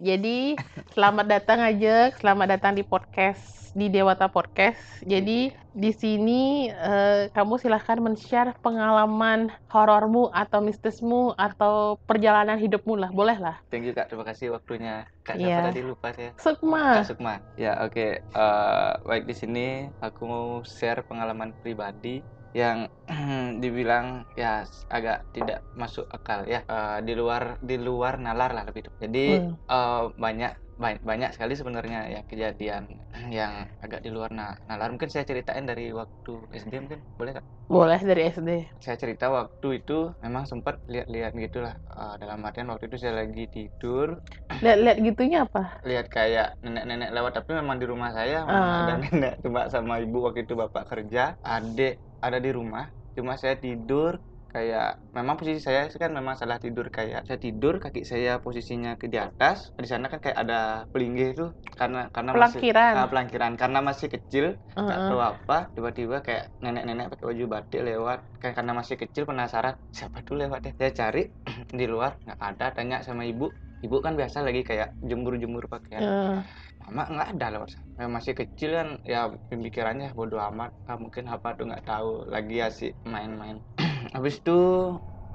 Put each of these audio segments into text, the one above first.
Jadi selamat datang aja, selamat datang di podcast di Dewata Podcast. Jadi di sini eh, kamu silahkan men-share pengalaman horormu atau mistismu atau perjalanan hidupmu lah, boleh lah. Thank you kak, terima kasih waktunya. Kak siapa tadi lupa saya. Sukma. Kak Sukma. Ya oke. Eh, baik di sini aku mau share pengalaman pribadi yang dibilang ya agak tidak masuk akal ya Eh, di luar di luar nalar lah lebih tepat. Jadi Hmm. eh, banyak banyak, banyak sekali sebenarnya ya kejadian yang agak di luar na- nalar. Mungkin saya ceritain dari waktu SD mungkin boleh kak? Boleh dari SD. saya cerita waktu itu memang sempat lihat-lihat gitulah Eh, dalam artian waktu itu saya lagi tidur Lihat-lihat gitunya apa? lihat kayak nenek-nenek lewat tapi memang di rumah saya Ah. ada nenek cuma sama ibu waktu itu bapak kerja adik ada di rumah cuma saya tidur kayak memang posisi saya kan memang salah tidur kayak saya tidur kaki saya posisinya ke di atas di sana kan kayak ada pelinggih itu karena karena masih Pelangkiran. ah, pelangkiran karena masih kecil nggak Heeh. tahu apa tiba-tiba kayak nenek-nenek pakai baju batik lewat kayak karena masih kecil penasaran siapa tuh lewat ya saya cari di luar nggak ada tanya sama ibu ibu kan biasa lagi kayak jemur-jemur pakaian Eh, mama nggak ada lewat sana Ya, masih kecil kan ya pemikirannya bodoh amat. Ah, mungkin apa tuh nggak tahu lagi asik main-main. Habis itu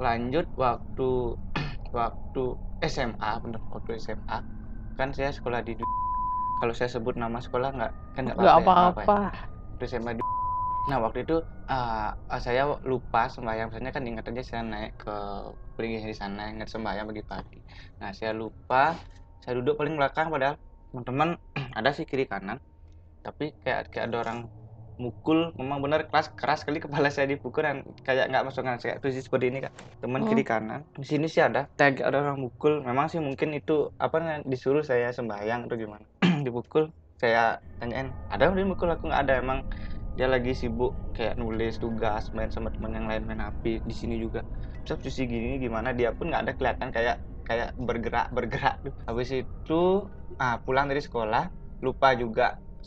lanjut waktu waktu SMA bener waktu SMA kan saya sekolah di kalau saya sebut nama sekolah nggak kan nggak apa-apa ya, SMA di Nah waktu itu ah, saya lupa sembahyang, misalnya kan ingat aja saya naik ke peringgi di sana ingat sembahyang pagi pagi. Nah saya lupa, saya duduk paling belakang padahal teman-teman ada sih kiri kanan, tapi kayak kayak ada orang mukul, memang benar keras keras sekali kepala saya dipukul dan kayak nggak masuk angin kayak posisi seperti ini kak, teman Hmm. kiri kanan. Di sini sih ada, kayak ada orang mukul, memang sih mungkin itu apa disuruh saya sembahyang atau gimana, dipukul. Saya tanyain, ada yang mukul aku nggak ada emang dia lagi sibuk kayak nulis tugas main sama teman yang lain main HP di sini juga terus posisi gini gimana dia pun nggak ada kelihatan kayak kayak bergerak bergerak habis itu ah pulang dari sekolah lupa juga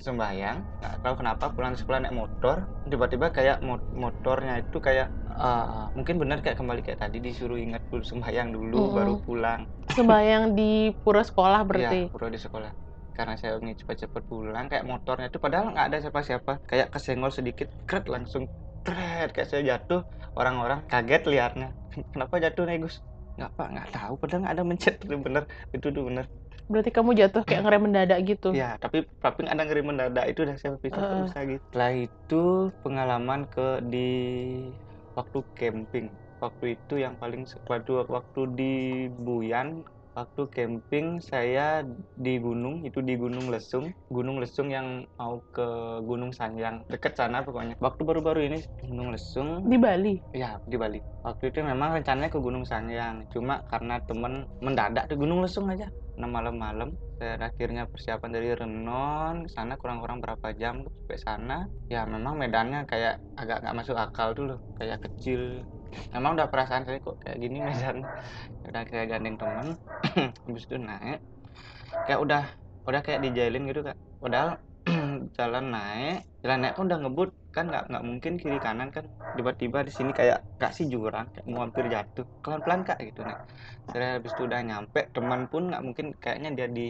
sembahyang nggak tahu kenapa pulang dari sekolah naik motor tiba-tiba kayak mo- motornya itu kayak ah, mungkin benar kayak kembali kayak tadi disuruh ingat dulu sembahyang dulu Mm-mm. baru pulang Sembayang di pura sekolah berarti. pura di sekolah. Karena saya ingin cepat-cepat pulang, kayak motornya itu padahal nggak ada siapa-siapa, kayak kesenggol sedikit, kret langsung tret kayak saya jatuh. Orang-orang kaget liatnya. Kenapa jatuh nih Gus? Nggak pak, nggak tahu. Padahal nggak ada mencet itu bener, itu tuh bener. Berarti kamu jatuh kayak ngerem mendadak gitu. Ya, tapi tapi nggak ada ngeri mendadak itu udah saya pikir Heeh. bisa gitu. Setelah itu pengalaman ke di waktu camping. Waktu itu yang paling waktu waktu di Buyan waktu camping saya di gunung itu di Gunung Lesung. Gunung Lesung yang mau ke Gunung Sanjang deket sana pokoknya. Waktu baru-baru ini Gunung Lesung. Di Bali. ya di Bali. Waktu itu memang rencananya ke Gunung Sanjang cuma karena temen mendadak di Gunung Lesung aja. Nah malam-malam saya akhirnya persiapan dari Renon ke sana kurang-kurang berapa jam sampai sana. Ya memang medannya kayak agak nggak masuk akal dulu. Kayak kecil memang udah perasaan saya kok kayak gini medan udah kayak gandeng temen habis itu naik. Kayak udah udah kayak dijailin gitu kak. Padahal jalan naik jalan naik kan udah ngebut. Kan nggak nggak mungkin kiri kanan kan. Tiba-tiba di sini kayak kasih jurang kayak mau hampir jatuh. Pelan-pelan kak gitu nih saya habis itu udah nyampe teman pun nggak mungkin kayaknya dia di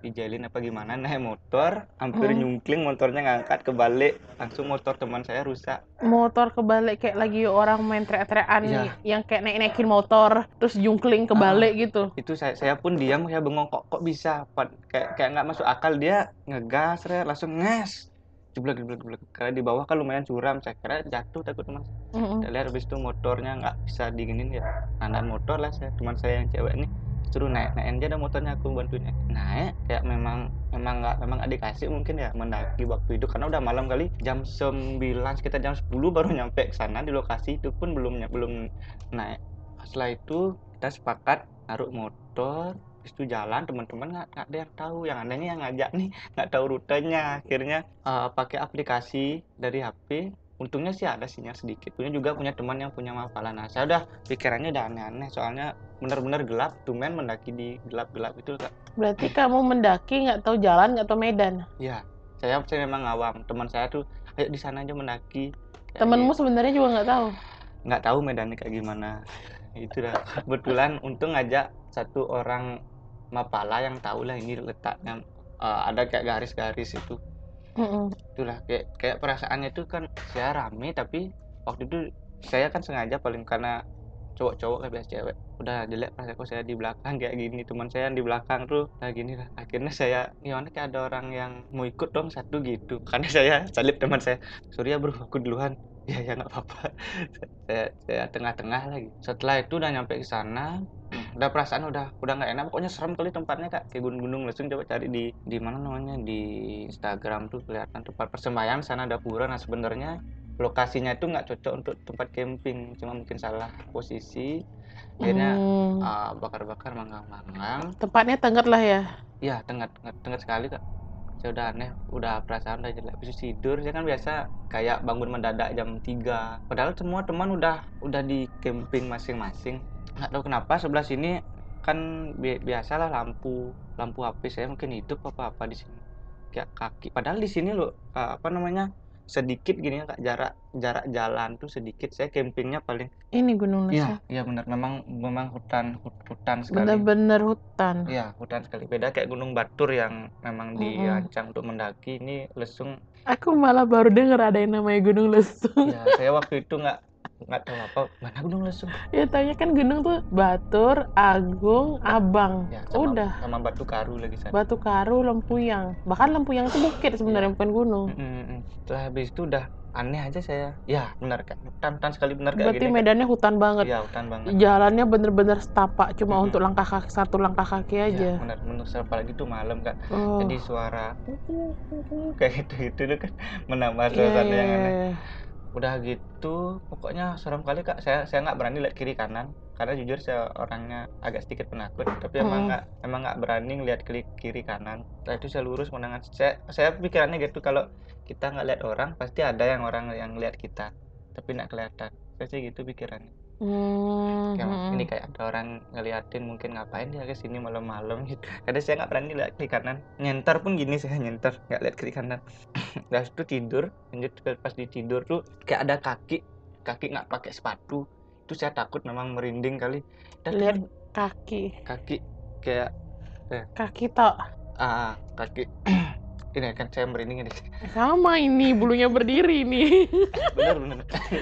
dijalin apa gimana naik motor hampir Hmm. nyungkling motornya ngangkat kebalik. Langsung motor teman saya rusak. Motor kebalik kayak lagi orang main teriak-teriakan Iya. yang kayak naik-naikin motor terus jungkling kebalik gitu. itu saya saya pun diam kayak bengong kok kok bisa? Pad- kayak kayak nggak masuk akal. Dia ngegas Re, langsung nges. Jeblok jeblok jeblok. Karena di bawah kan lumayan curam. Saya kira jatuh takut teman saya lihat habis itu motornya nggak bisa diginin ya. Nandan motor lah saya. Teman saya yang cewek ini suruh naik naik aja ada motornya aku bantuin. Naik naik kayak memang memang nggak memang nggak dikasih mungkin ya mendaki waktu itu. Karena udah malam kali jam 9 sekitar jam 10 baru nyampe ke sana di lokasi itu pun belum belum naik. Setelah itu kita sepakat naruh motor itu jalan teman-teman nggak nggak ada yang tahu. Yang adanya yang ngajak nih nggak tahu rutenya. Akhirnya eh, pakai aplikasi dari HP untungnya sih ada sinyal sedikit punya juga punya teman yang punya hafalan nah saya udah pikirannya udah aneh-aneh soalnya benar-benar gelap tumen mendaki di gelap-gelap itu Kak. Berarti kamu mendaki nggak tahu jalan nggak tahu medan. ya saya saya memang awam teman saya tuh ayo di sana aja mendaki Kayak Temenmu gitu. sebenarnya juga nggak tahu. nggak tahu medannya kayak gimana itu dah kebetulan untung ngajak satu orang Mapala yang tahu lah ini letaknya eh, ada kayak garis-garis itu Mm-mm. itulah kayak kayak perasaannya itu kan saya rame tapi waktu itu saya kan sengaja paling karena cowok-cowok kayak biasa cewek. Udah jelek pas aku saya di belakang kayak gini teman saya yang di belakang tuh kayak gini lah. Akhirnya saya gimana kayak ada orang yang mau ikut dong satu gitu. Karena saya salib teman saya sorry ya bro aku duluan. Ya ya nggak apa-apa. Saya saya tengah-tengah lagi. Setelah itu udah nyampe ke sana udah perasaan udah udah nggak enak. Pokoknya serem kali tempatnya kak. Kayak gunung-gunung langsung coba cari di di mana namanya? Di Instagram tuh kelihatan tempat persembahyaan sana ada pura. Nah sebenarnya lokasinya itu nggak cocok untuk tempat camping. Cuma mungkin salah posisi. Akhirnya Hmm. ah, bakar-bakar manggang-manggang. Tempatnya tengget lah ya. ya tengah tengah, tengah sekali kak saya udah aneh. Udah perasaan udah jelek. Bisa tidur saya kan biasa kayak bangun mendadak jam 3 padahal semua teman udah udah di camping masing-masing. Nggak tahu kenapa sebelah sini kan bi biasalah lampu lampu HP saya mungkin hidup apa apa di sini. Kayak kaki. Padahal di sini loh ah, apa namanya sedikit gini ya kak jarak jarak jalan tuh sedikit saya campingnya paling Ini Gunung Lesung. iya iya benar memang memang hutan hut- hutan sekali Bener-bener hutan. Iya, hutan sekali. Beda kayak Gunung Batur yang memang Mm-mm. dirancang untuk mendaki. Ini lesung. Aku malah baru denger ada yang namanya Gunung Lesung. Ya, saya waktu itu nggak nggak tahu apa mana Gunung Lesung. ya tanya kan gunung tuh Batur, Agung, Abang. Ya, sama, Udah. sama Batu Karu lagi sana. Batu Karu, Lempuyang. Bahkan Lempuyang itu bukit sebenarnya bukan gunung. Mm, mm, mm. Setelah habis itu udah aneh aja saya. Ya, benar kan. Hutan hutan sekali benar kayak Berarti gini. kan. medannya hutan banget. Iya, hutan banget. Jalannya bener-bener setapak cuma Mm-mm. untuk langkah kaki satu langkah kaki Iya, aja. benar benar apalagi itu malam kan. Oh. Jadi suara kayak gitu itu kan menambah suasana iya, yang aneh. iya. Udah gitu pokoknya serem kali kak. Saya saya nggak berani lihat kiri kanan karena jujur saya orangnya agak sedikit penakut tapi emang Hmm. nggak emang nggak berani lihat kiri kiri kanan. Setelah itu saya lurus menangan. Saya saya pikirannya gitu kalau kita nggak lihat orang pasti ada yang orang yang lihat kita tapi nggak kelihatan. Saya sih gitu pikirannya Hmm, Kayak, hmm. ini kayak ada orang ngeliatin mungkin ngapain dia ke sini malam-malam gitu. Kadang saya nggak berani lihat kiri kanan. Nyenter pun gini saya nyenter nggak lihat kiri kanan. Udah itu tidur lanjut pas di tidur tuh kayak ada kaki kaki nggak pakai sepatu. Itu saya takut memang merinding kali. Dan Lihat temen- kaki. kaki kayak Kaki tok. ah kaki ini kan saya merinding ini Sama ini bulunya berdiri nih. bener bener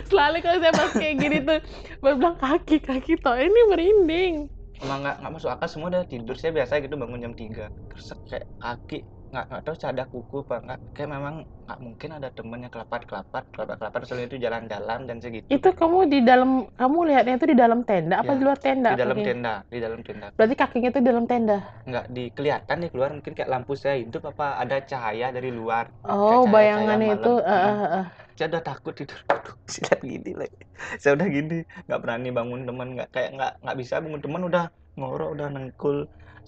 Selalu kalau saya pas kayak gini tuh baru bilang kaki kaki tok ini merinding. emang nggak nggak masuk akal semua udah tidur saya biasa gitu bangun jam 3 terus kayak kaki nggak nggak tahu ada kuku apa nggak kayak memang nggak mungkin ada temen yang kelapat kelapat kelapat kelapat soalnya itu jalan-jalan dan segitu Itu kamu di dalam kamu lihatnya itu di dalam tenda apa Ya, di luar tenda? di dalam kakinya? tenda di dalam tenda Berarti kakinya itu di dalam tenda. nggak di kelihatan nih keluar mungkin kayak lampu saya hidup apa ada cahaya dari luar Oh, cahaya-cahaya bayangannya malam. itu eh, eh, eh. saya udah takut tidur saya gini lagi saya udah gini nggak berani bangun teman nggak kayak nggak nggak bisa bangun teman udah ngorok udah nengkul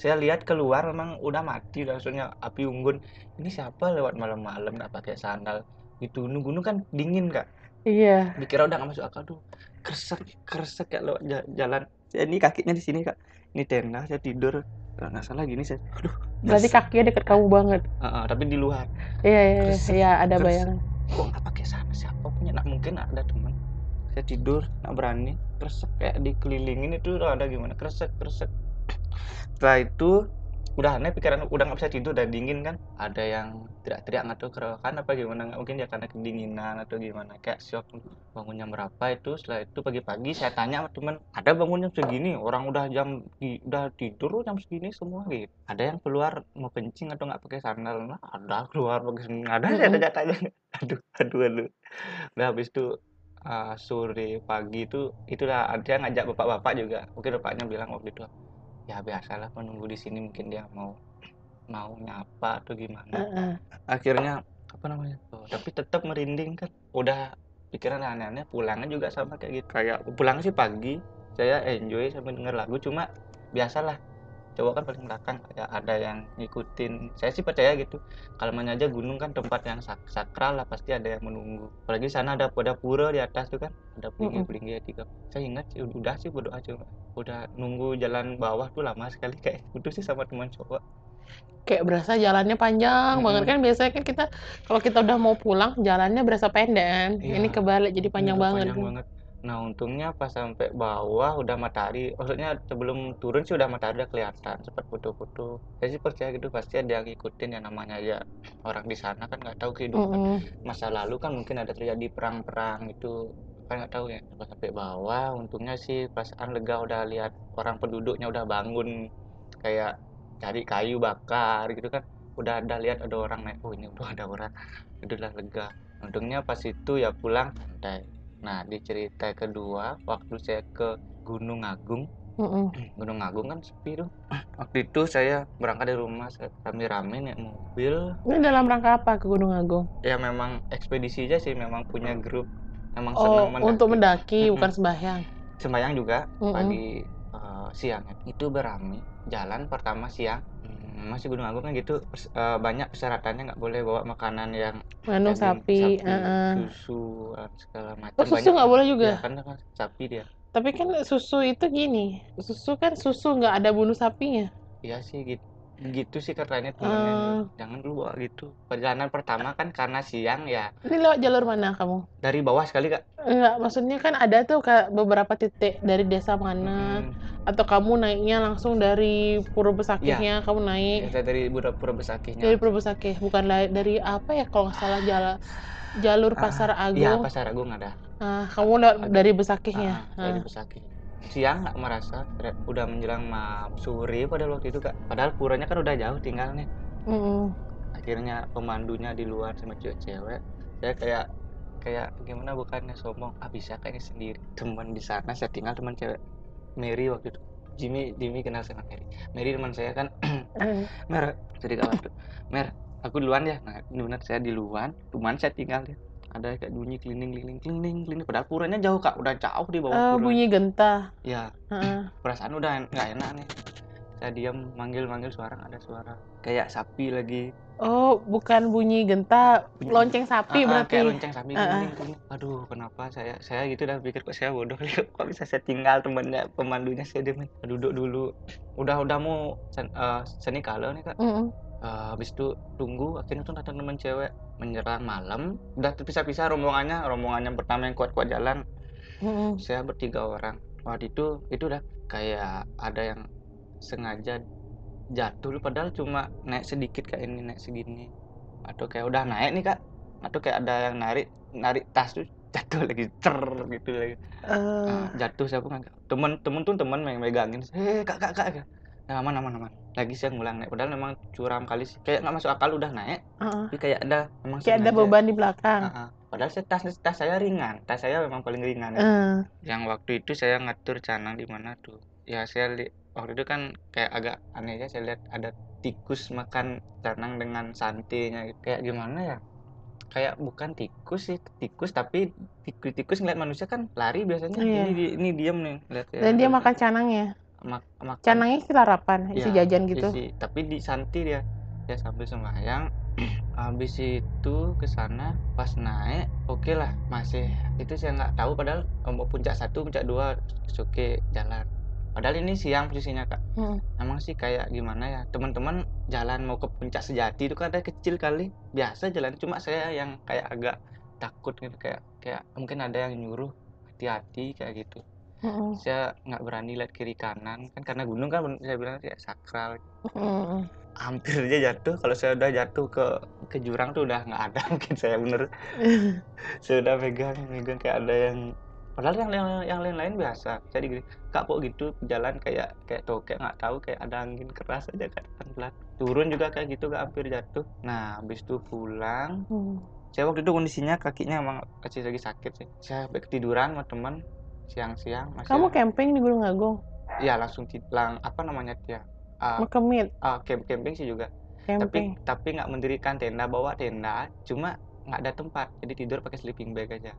saya lihat keluar memang udah mati maksudnya api unggun. Ini siapa lewat malam-malam nggak pakai sandal? Gitu gunung-gunung kan dingin kak. Iya. dikira udah nggak masuk akal tuh kresek kresek kayak lewat ja- jalan. Saya ini kakinya di sini kak. Ini tenda saya tidur. Nggak salah gini saya aduh Berarti nyesek. kakinya deket kamu banget. Ah, ah, tapi di luar. Iya, iya, iya, Kresek, iya, ada bayangan. kok nggak pakai sana? Siapa punya? Nak mungkin ada teman. Saya tidur nggak berani. Kresek kayak dikelilingin itu ada gimana? Kresek kresek setelah itu udah aneh pikiran udah nggak bisa tidur udah dingin kan? Ada yang teriak-teriak atau kerokan apa gimana? Nggak mungkin ya karena kedinginan atau gimana. Kayak shock bangun jam berapa itu setelah itu pagi-pagi saya tanya sama teman ada bangun jam segini? Orang udah jam udah tidur jam segini semua gitu. Ada yang keluar mau kencing atau nggak pakai sandal? Nah, ada keluar pakai sandal. Ada saya Mm-mm. tanya aduh aduh aduh. Udah habis itu ah, sore pagi itu itulah ada yang ngajak bapak-bapak juga. Mungkin bapaknya bilang waktu itu ya biasalah menunggu di sini mungkin dia mau mau nyapa atau gimana. Heeh. akhirnya apa namanya oh, tapi tetap merinding kan. Udah pikiran aneh-aneh pulangnya juga sama kayak gitu. Kayak pulang sih pagi saya enjoy sambil denger lagu cuma biasalah cowok kan paling belakang kayak ada yang ngikutin. Saya sih percaya gitu. Kalau mana aja gunung kan tempat yang sak sakral lah pasti ada yang menunggu. Apalagi sana ada ada pura di atas tuh kan ada pelinggih pelinggih tiga saya ingat sih udah sih berdoa cuma udah nunggu jalan bawah tuh lama sekali kayak itu sih sama teman cowok Kayak berasa jalannya panjang banget kan biasanya kan kita kalau kita udah mau pulang jalannya berasa pendek kan. Iya. Ini kebalik jadi panjang banget. panjang banget nah untungnya pas sampai bawah udah matahari. Maksudnya sebelum turun sih udah matahari udah kelihatan sempat foto-foto saya sih percaya gitu pasti ada yang ngikutin yang namanya ya orang di sana kan nggak tahu kehidupan Mm-mm. masa lalu kan mungkin ada terjadi perang-perang gitu. Kan nggak tahu ya pas sampai bawah untungnya sih perasaan lega udah lihat orang penduduknya udah bangun kayak cari kayu bakar gitu kan. Udah ada lihat ada orang naik oh ini udah ada orang. Itu udah lega. Untungnya pas itu ya pulang santai nah di cerita kedua waktu saya ke Gunung Agung Mm-mm. Gunung Agung kan sepi tuh waktu itu saya berangkat dari rumah saya rame-rame naik mobil Ini dalam rangka apa ke Gunung Agung? ya memang ekspedisi aja sih memang punya grup memang Oh, senang mendaki untuk mendaki, Mm-mm. bukan sembahyang. sembayang juga Mm-mm. pagi eh, siang itu berami jalan pertama siang masih Gunung Agung kan gitu pers- eh, banyak persyaratannya nggak boleh bawa makanan yang Mengandung daging sapi. heeh. susu segala macam Oh, susu nggak boleh juga? ya kan kan sapi dia Tapi kan susu itu gini, susu kan susu nggak ada bunuh sapinya. iya sih gitu gitu sih katanya Eh. temennya jangan dulu bawa gitu. Perjalanan pertama kan karena siang ya. Ini lewat jalur mana kamu? dari bawah sekali kak. Enggak, maksudnya kan ada tuh kayak beberapa titik dari desa mana, Hmm, atau kamu naiknya langsung dari Pura Besakihnya, kamu naik. Ya, dari Pura Besakihnya. Dari Pura Besakih, bukan dari apa ya kalau nggak salah jalan jalur Ah, Pasar iya Agung. Pasar Agung ada. Nah, kamu lewat dari Besakihnya. Ah, dari Nah, Besakih. Siang nggak merasa, udah menjelang ma- sore pada waktu itu kak. Padahal puranya kan udah jauh tinggalnya. mm-mm. Akhirnya pemandunya di luar sama cewek-cewek. Saya kayak kayak gimana bukannya sombong, ah bisa kayaknya sendiri. Teman di sana saya tinggal teman cewek Mary waktu itu. Jimmy Jimmy kenal sama Mary. Mary teman saya kan Eh, Mer, jadi kawan tuh. Mer, aku duluan ya. Nah, ini benar saya di luar, cuman saya tinggal ya. Ada kayak bunyi keliling keliling keliling keliling. Padahal puranya jauh kak, udah jauh di bawah pura. bunyi genta. Ya, Heeh. perasaan udah nggak enak nih saya diam manggil manggil suara ada suara. Kayak sapi lagi. Oh, bukan bunyi genta, Bunyi- lonceng sapi ah, berarti. kayak lonceng sapi keliling, keliling. aduh kenapa saya saya gitu dah pikir kok saya bodoh. Kok bisa saya tinggal temennya pemandunya saya diemin duduk dulu. Udah udah mau sen, eh, seni kalau nih kak. Mm-mm. Eh, habis itu tunggu akhirnya tuh datang teman cewek menjelang malam. Udah terpisah-pisah rombongannya rombongan yang pertama yang kuat-kuat jalan. Mm-mm. saya bertiga orang. Waktu itu itu udah kayak ada yang sengaja jatuh padahal cuma naik sedikit kayak ini naik segini. Atau kayak udah naik nih kak. Atau kayak ada yang narik narik tas tuh jatuh lagi cer gitu lagi. Eh, Nah, jatuh siapa kan temen temen tuh temen yang megangin eh kak kak kak ya aman aman aman. Lagi saya ngulang naik padahal memang curam kali sih. Kayak nggak masuk akal udah naik heeh. tapi kayak ada memang Kayak ada beban di belakang. Ah, ah. padahal saya tas tas saya ringan. Tas saya memang paling ringan ya. Eh, yang waktu itu saya ngatur canang di mana tuh. Ya saya li- waktu itu kan kayak agak aneh aja saya lihat ada tikus makan canang dengan santenya gitu. kayak gimana ya kayak bukan tikus sih tikus tapi tikus tikus ngeliat manusia kan lari biasanya Iya. ini ini diam nih lihat ya, Dan dia makan canangnya. mak- makan Canangnya kelarapan, isi Ya, jajan gitu. isi- tapi di santi dia ya sambil sembahyang habis itu ke sana pas naik oke lah masih itu saya nggak tahu padahal mau puncak satu puncak dua oke jalan padahal ini siang posisinya kak Mm. emang sih kayak gimana ya teman-teman jalan mau ke puncak sejati itu kan ada kecil kali biasa jalan cuma saya yang kayak agak takut gitu kayak kayak mungkin ada yang nyuruh hati-hati kayak gitu Mm-mm. saya nggak berani lihat kiri kanan kan karena gunung kan saya bilang kayak sakral Mm-mm. hampir aja jatuh kalau saya udah jatuh ke ke jurang tuh udah nggak ada mungkin saya bener saya udah pegang pegang kayak ada yang padahal yang yang, yang lain-lain biasa saya digini kak kok gitu jalan kayak kayak tokek nggak tahu kayak ada angin keras aja kan pelan turun juga kayak gitu gak hampir jatuh. Nah habis itu pulang. Mm. saya waktu itu kondisinya kakinya emang masih lagi sakit sih. Saya ketiduran sama teman siang-siang masih Kamu camping di Gunung Agung? ya langsung lang apa namanya dia? Mekemit, ah, camp camping sih juga. Tapi camping. tapi nggak mendirikan tenda bawa tenda cuma nggak ada tempat. Jadi tidur pakai sleeping bag aja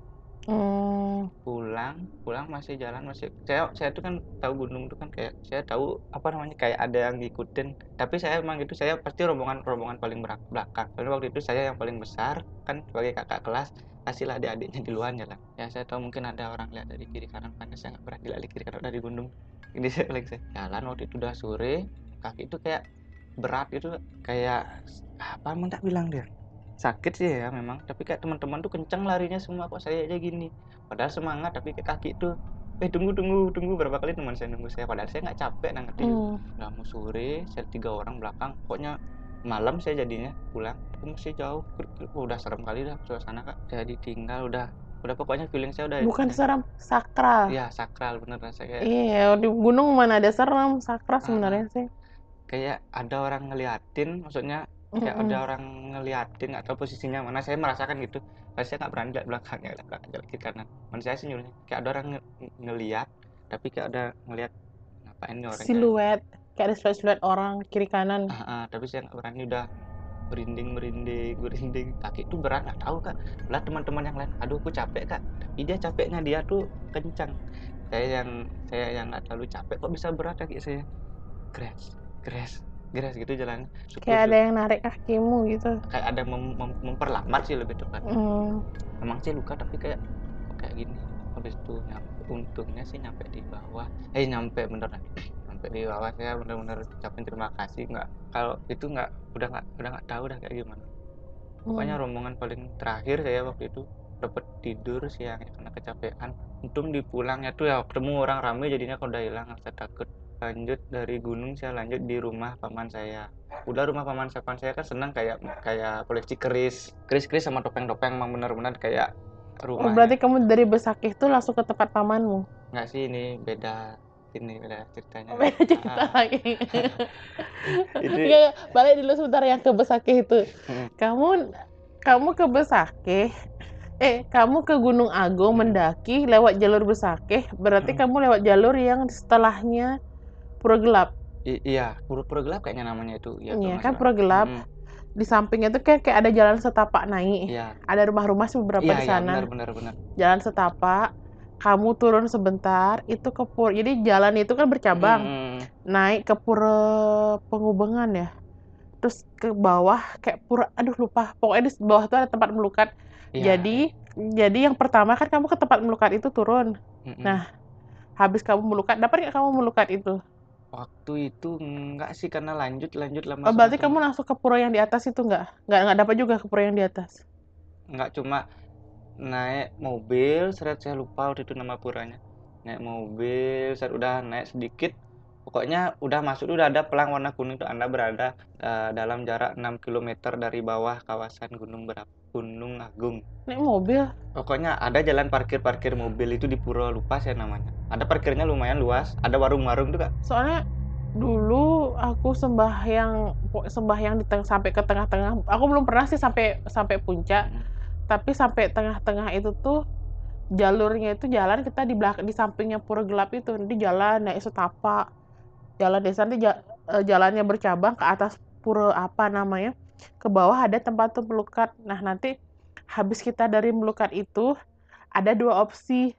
Hmm. pulang pulang masih jalan masih saya saya tuh kan tahu gunung tuh kan kayak saya tahu apa namanya kayak ada yang ngikutin. Tapi saya emang gitu saya pasti rombongan rombongan paling belakang. Soalnya waktu itu saya yang paling besar kan sebagai kakak kelas kasihlah adik-adiknya di luar jalan. Ya saya tahu mungkin ada orang lihat dari kiri kanan karena saya nggak pernah dilihat kiri kanan dari gunung. Ini saya lagi saya jalan waktu itu udah sore kaki itu kayak berat gitu kayak apa emang tak bilang dia sakit sih ya memang. Tapi kayak teman-teman tuh kencang larinya semua kok saya aja gini. Padahal semangat tapi kayak kaki tuh eh tunggu tunggu tunggu. Berapa kali teman saya nunggu saya. Padahal saya nggak capek nah ngerti Hmm. udah mau sore saya tiga orang belakang. Pokoknya malam saya jadinya pulang. Tapi masih jauh. Oh, udah serem kali dah suasana kak. Saya ditinggal udah udah pokoknya feeling saya udah Bukan serem, sakral. ya sakral bener kayak Iya, di gunung mana ada serem, sakral Ah. sebenarnya sih. kayak ada orang ngeliatin maksudnya kayak Mm-mm. ada orang ngeliatin atau posisinya mana saya merasakan gitu. Tapi saya nggak berani lihat belakangnya belakang lihat kiri kanan mana saya sih nyuruhnya kayak ada orang nge- ngeliat tapi kayak ada ngeliat ngapain nih orang Siluet, kayak ada siluet-siluet orang kiri kanan. ah, ah, tapi saya nggak berani udah merinding merinding merinding. Kaki itu berat nggak tahu kak. Lah teman-teman yang lain aduh aku capek kak. Tapi dia capeknya dia tuh kencang. Saya yang saya yang nggak terlalu capek kok bisa berat kaki saya? Gres gres gres gitu jalannya Syukur- Kayak ada yang narik kakimu gitu. kayak ada mem- mem- memperlambat sih lebih tepat Hmm. emang sih luka tapi kayak kayak gini. Habis itu nyampe untungnya sih nyampe di bawah. Eh nyampe beneran nyampe di bawah. Saya bener-bener ucapin terima kasih. Nggak kalau itu nggak udah nggak udah nggak tahu dah kayak gimana. Pokoknya Hmm. rombongan paling terakhir saya waktu itu dapat tidur siangnya karena kecapean. Untung di pulangnya tuh ya ketemu orang rame jadinya kalau udah hilang saya takut lanjut dari gunung saya lanjut di rumah paman saya udah rumah paman saya paman saya kan senang kayak kayak koleksi keris keris keris sama topeng topeng emang benar-benar kayak Oh, rumah berarti kamu dari Besakih tuh langsung ke tempat pamanmu. nggak sih ini beda ini beda ceritanya Beda cerita Ah, lagi. itu Iya, balik dulu sebentar yang ke Besakih itu. Mm. Kamu kamu ke Besakih, eh kamu ke Gunung Agung mendaki lewat jalur Besakih, berarti Mm. kamu lewat jalur yang setelahnya Pura Gelap. i- iya pura-pura gelap kayaknya namanya itu ya Iya, kan Pura Gelap. Mm, Di sampingnya tuh kayak kayak ada jalan setapak naik. iya Ada rumah-rumah sih beberapa iya di iya sana. benar benar benar Jalan setapak, kamu turun sebentar, itu ke Pura. Jadi jalan itu kan bercabang. Mm, naik ke pura pengubengan ya terus ke bawah kayak pura aduh lupa pokoknya di bawah tuh ada tempat melukat iya, jadi jadi yang pertama kan kamu ke tempat melukat itu turun mm-mm. nah, habis kamu melukat dapat nggak kamu melukat itu waktu itu enggak sih karena lanjut lanjut lama oh, berarti kamu langsung ke pura yang di atas itu nggak nggak nggak dapat juga ke pura yang di atas? Nggak cuma naik mobil seret saya lupa waktu itu nama puranya naik mobil seret udah naik sedikit pokoknya udah masuk udah ada pelang warna kuning itu anda berada eh, dalam jarak 6 km dari bawah kawasan gunung berapa Gunung Agung. Naik mobil? Pokoknya ada jalan parkir parkir mobil itu di Pura lupa saya namanya. Ada parkirnya lumayan luas ada warung-warung kak. Soalnya dulu aku sembahyang sembahyang di tengah sampai ke tengah-tengah. Aku belum pernah sih sampai sampai puncak. Hmm. tapi sampai tengah-tengah itu tuh jalurnya itu jalan kita di belakang di sampingnya pura gelap itu nanti jalan naik setapak jalan desa nanti eh, jalannya bercabang ke atas pura apa namanya? Ke bawah ada tempat tuh melukat. Nah nanti habis kita dari melukat itu ada dua opsi.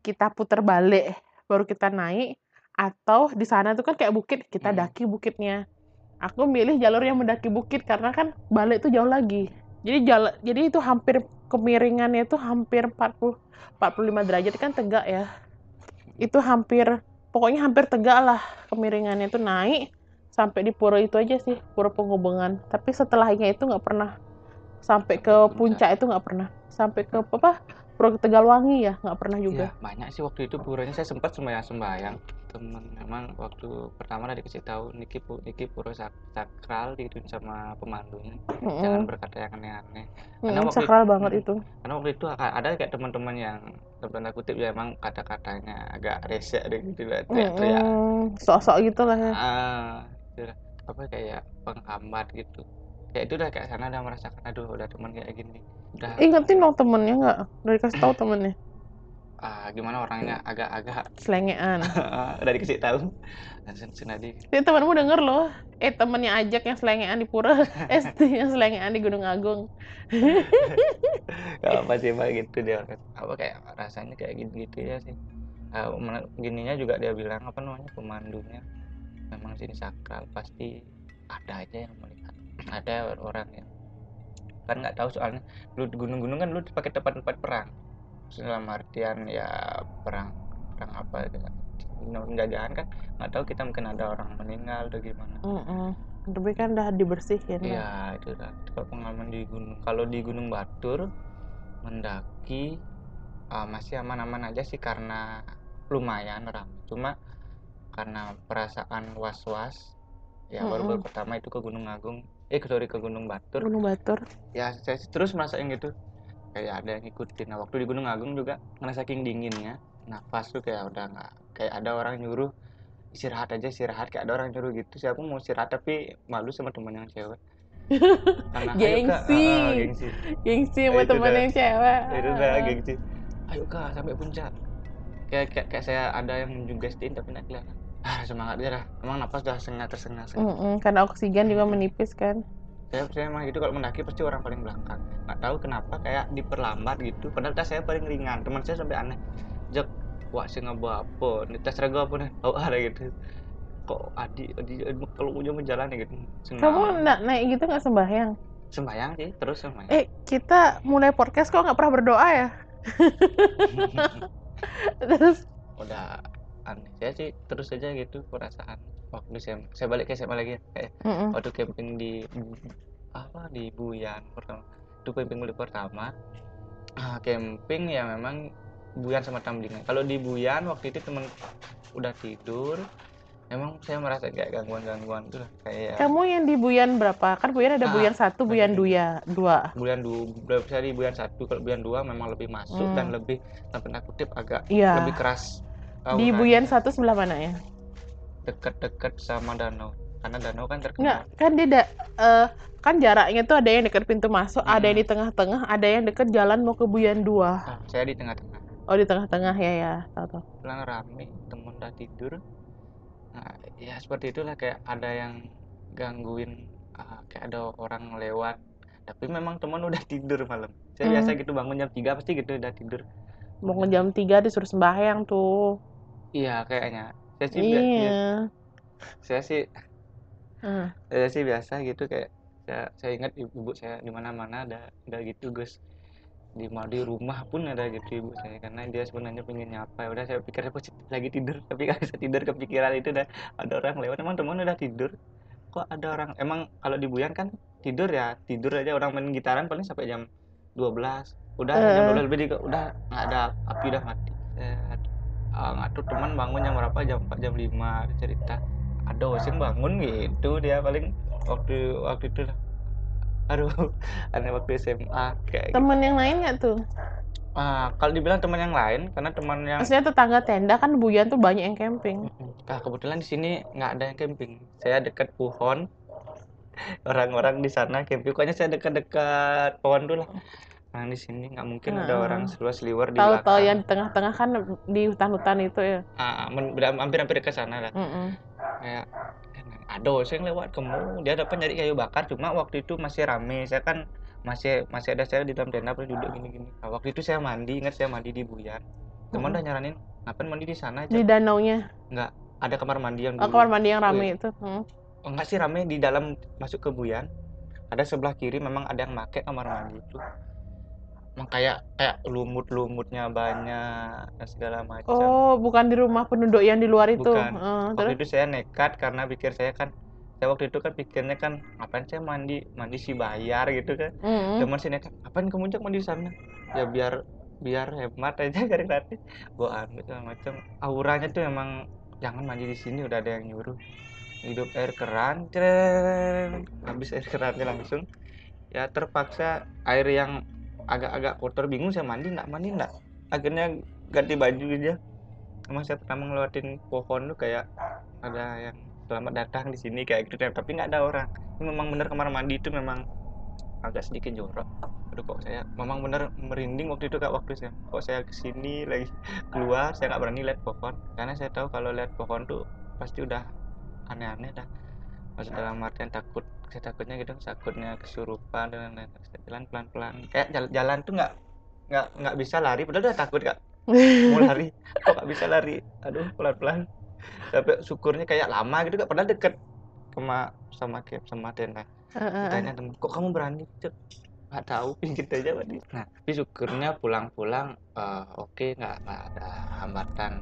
Kita putar balik baru kita naik atau di sana tuh kan kayak bukit kita Hmm. daki bukitnya. Aku milih jalur yang mendaki bukit karena kan balik tuh jauh lagi. Jadi jalan jadi itu hampir kemiringannya itu hampir 40 45 derajat kan tegak ya. Itu hampir pokoknya hampir tegak lah kemiringannya itu naik sampai di pura itu aja sih pura penghubungan tapi setelahnya itu nggak pernah. Sampai ke Puncak. itu nggak pernah. Sampai ke apa pura Tegalwangi ya? Nggak pernah juga. Iya, banyak sih waktu itu puranya saya sempat sembahyang sembahyang temen memang waktu pertama udah dikasih tahu Niki pu Niki pura sak- sakral digituin sama pemandunya. Mm-mm. jangan berkata yang aneh-aneh. Mm-mm, karena waktu sakral itu- banget mm, itu. Karena waktu itu ada kayak teman-teman yang tanda kutip ya emang kata-katanya agak resek deh gitu lah teriak-teriak. Sok-sok gitu lah ya. Ah gitu lah. apa kayak penghambat gitu kayak itu udah kayak sana udah merasakan aduh udah teman kayak gini. Udah ingetin dong temennya nggak? Dari kasih tahu temennya? Ah, gimana orangnya? Agak-agak. Selengean. Udah dikasih tahu. Langsung senadi Jadi temanmu denger loh, eh temennya ajak yang selengean di pura, eh yang selengean di Gunung Agung. Gak apa sih pak gitu dia. Apa kayak rasanya kayak gitu gitu ya sih. Men- gininya juga dia bilang apa namanya pemandunya. Memang sini sakral pasti ada aja yang melihat ada orang yang kan nggak tahu soalnya lu di gunung-gunung kan lu dipakai tempat-tempat perang dalam artian ya perang perang apa gitu penjajahan kan nggak tahu kita mungkin ada orang meninggal atau gimana Mm-mm. Tapi kan udah dibersihin. kan? Iya, itu dah. Kalau pengalaman di gunung. Kalau di Gunung Batur mendaki ah, masih aman-aman aja sih karena lumayan ramai. Cuma karena perasaan was-was ya baru Mm-mm. pertama itu ke Gunung Agung eh sorry ke Gunung Batur. Gunung Batur. ya saya sih terus merasain gitu. Kayak ada yang ngikutin. Nah waktu di Gunung Agung juga karena saking dinginnya nafas tuh kayak udah nggak kayak ada orang nyuruh istirahat aja istirahat. Kayak ada orang nyuruh gitu sih aku mau istirahat tapi malu sama teman yang cewek. Karena ayo kak. Gengsi. Ah, gengsi. Gengsi sama teman yang cewek. itu udah Ah. gengsi. Ayo kak sampai puncak. Kayak kayak, kayak saya ada yang menjugestiin tapi nggak kelihatan ah semangat aja dah emang nafas udah sengah tersengah sengah Mm-mm, karena oksigen juga menipis kan. saya saya emang gitu kalau mendaki pasti orang paling belakang. Nggak tahu kenapa kayak diperlambat gitu. Padahal tas saya paling ringan teman saya sampai aneh. Jek wah sih nggak apa nih tas rego apa nih? Oh ada gitu. Kok adi adi kalau punya menjalani gitu. Senang. Kamu na- naik gitu nggak sembahyang? sembayang sih terus sembayang Eh, kita mulai podcast kok nggak pernah berdoa ya? Terus, udah aneh saya sih terus aja gitu perasaan waktu saya saya balik ke SMA lagi ya kayak mm-mm. waktu camping di apa di Buyan pertama itu camping kali pertama ah, camping ya memang Buyan sama Tamlingan kalau di Buyan waktu itu temen udah tidur emang saya merasa kayak gangguan-gangguan tuh lah. kayak kamu yang di Buyan berapa? Kan Buyan ada Ah, Buyan satu, Buyan dua, dua. bulan dua bisa di bulan satu kalau bulan dua memang lebih masuk Hmm. dan lebih tanda kutip agak Iya. lebih keras Di auranya. Buyan satu sebelah mana ya? dekat-dekat sama danau karena danau kan terkenal Enggak, kan dia da, eh, kan jaraknya tuh ada yang dekat pintu masuk, ada yang Hmm. di tengah-tengah, ada yang dekat jalan mau ke Buyan dua. Ah, saya di tengah-tengah Oh di tengah-tengah ya ya, tahu tahu. pulang rame temen udah tidur nah, ya seperti itulah kayak ada yang gangguin ah, kayak ada orang lewat tapi memang teman udah tidur malam saya Hmm. biasa gitu bangun jam 3 pasti gitu udah tidur Mau ke jam 3 disuruh sembahyang tuh. Iya kayaknya. Saya sih iya, Iya. saya sih Ah. saya sih biasa gitu kayak saya, saya ingat ibu, ibu saya di mana-mana ada ada gitu Gus. Di mau di rumah pun ada gitu ibu saya karena dia sebenarnya pengen nyapa. Ya udah saya pikir saya positif lagi tidur tapi nggak bisa tidur kepikiran itu udah ada orang lewat. Emang teman udah tidur? Kok ada orang? Emang kalau di Buyan kan tidur ya tidur aja. Orang main gitaran paling sampai jam 12 udah jam Eh. 12 lebih di- udah nggak ada api udah mati. Saya ah, nggak tahu teman bangun jam berapa jam 4 jam 5 dia cerita ada oseng bangun gitu dia paling waktu waktu itu lah. aduh aneh waktu SMA kayak gitu. Temen yang lain nggak tuh? ah kalau dibilang teman yang lain karena teman yang Maksudnya tetangga tenda kan Buyan tuh banyak yang camping. Nah, kebetulan di sini nggak ada yang camping. Saya dekat pohon. Orang-orang di sana camping. Pokoknya saya dekat-dekat pohon dulu lah. Nah, di sini nggak mungkin ada Nah. orang seluas liwer di Tahu-tahu belakang. yang di tengah-tengah kan di hutan-hutan itu ya. Ah, hampir-hampir ke sana lah. Mm-mm. Kayak ada yang lewat kamu. Dia dapat nyari kayu bakar. Cuma waktu itu masih rame. Saya kan masih masih ada saya di dalam tenda pernah duduk gini-gini. Nah, waktu itu saya mandi. Ingat saya mandi di Buyan. Teman Mm-mm. udah nyaranin, ngapain mandi di sana aja? Di danaunya. Ada kamar mandi yang Oh, dulu. kamar mandi yang rame itu. Hmm. Oh, enggak sih rame di dalam masuk ke Buyan. Ada sebelah kiri memang ada yang make kamar mandi itu. Emang kayak kayak lumut-lumutnya banyak segala macam. Oh, bukan di rumah penduduk yang di luar itu. Bukan. Eh, waktu terus? itu saya nekat karena pikir saya kan saya waktu itu kan pikirnya kan ngapain saya mandi mandi sih bayar gitu kan Mm-mm. teman sih nekat ngapain kamu jak mandi di sana ya biar biar hemat aja kan gratis gua ambil segala macam auranya tuh emang jangan mandi di sini udah ada yang nyuruh hidup air keran ceren habis air kerannya langsung ya terpaksa air yang agak-agak kotor bingung saya mandi nggak mandi nggak. Akhirnya ganti baju aja emang saya pernah ngelewatin pohon tuh kayak ada yang selamat datang di sini kayak gitu tapi nggak ada orang. Ini memang bener kamar mandi itu memang agak sedikit jorok. Aduh kok saya memang bener merinding waktu itu kak waktu saya kok saya ke sini lagi keluar saya nggak berani lihat pohon. Karena saya tahu kalau lihat pohon tuh pasti udah aneh-aneh dah maksud dalam artian takut saya takutnya gitu takutnya kesurupan dan lain-lain. Jalan pelan-pelan kayak jalan, jalan tuh nggak nggak nggak bisa lari padahal udah takut kak. Mau lari kok nggak bisa lari? Aduh pelan-pelan. Sampai syukurnya kayak lama gitu kak. Padahal deket sama sama camp sama tenda Eh, eh, eh. tanya temen kok kamu berani? Cek, nggak tahu pinggir aja Pak. nah tapi syukurnya pulang-pulang eh, oke nggak nggak ada hambatan.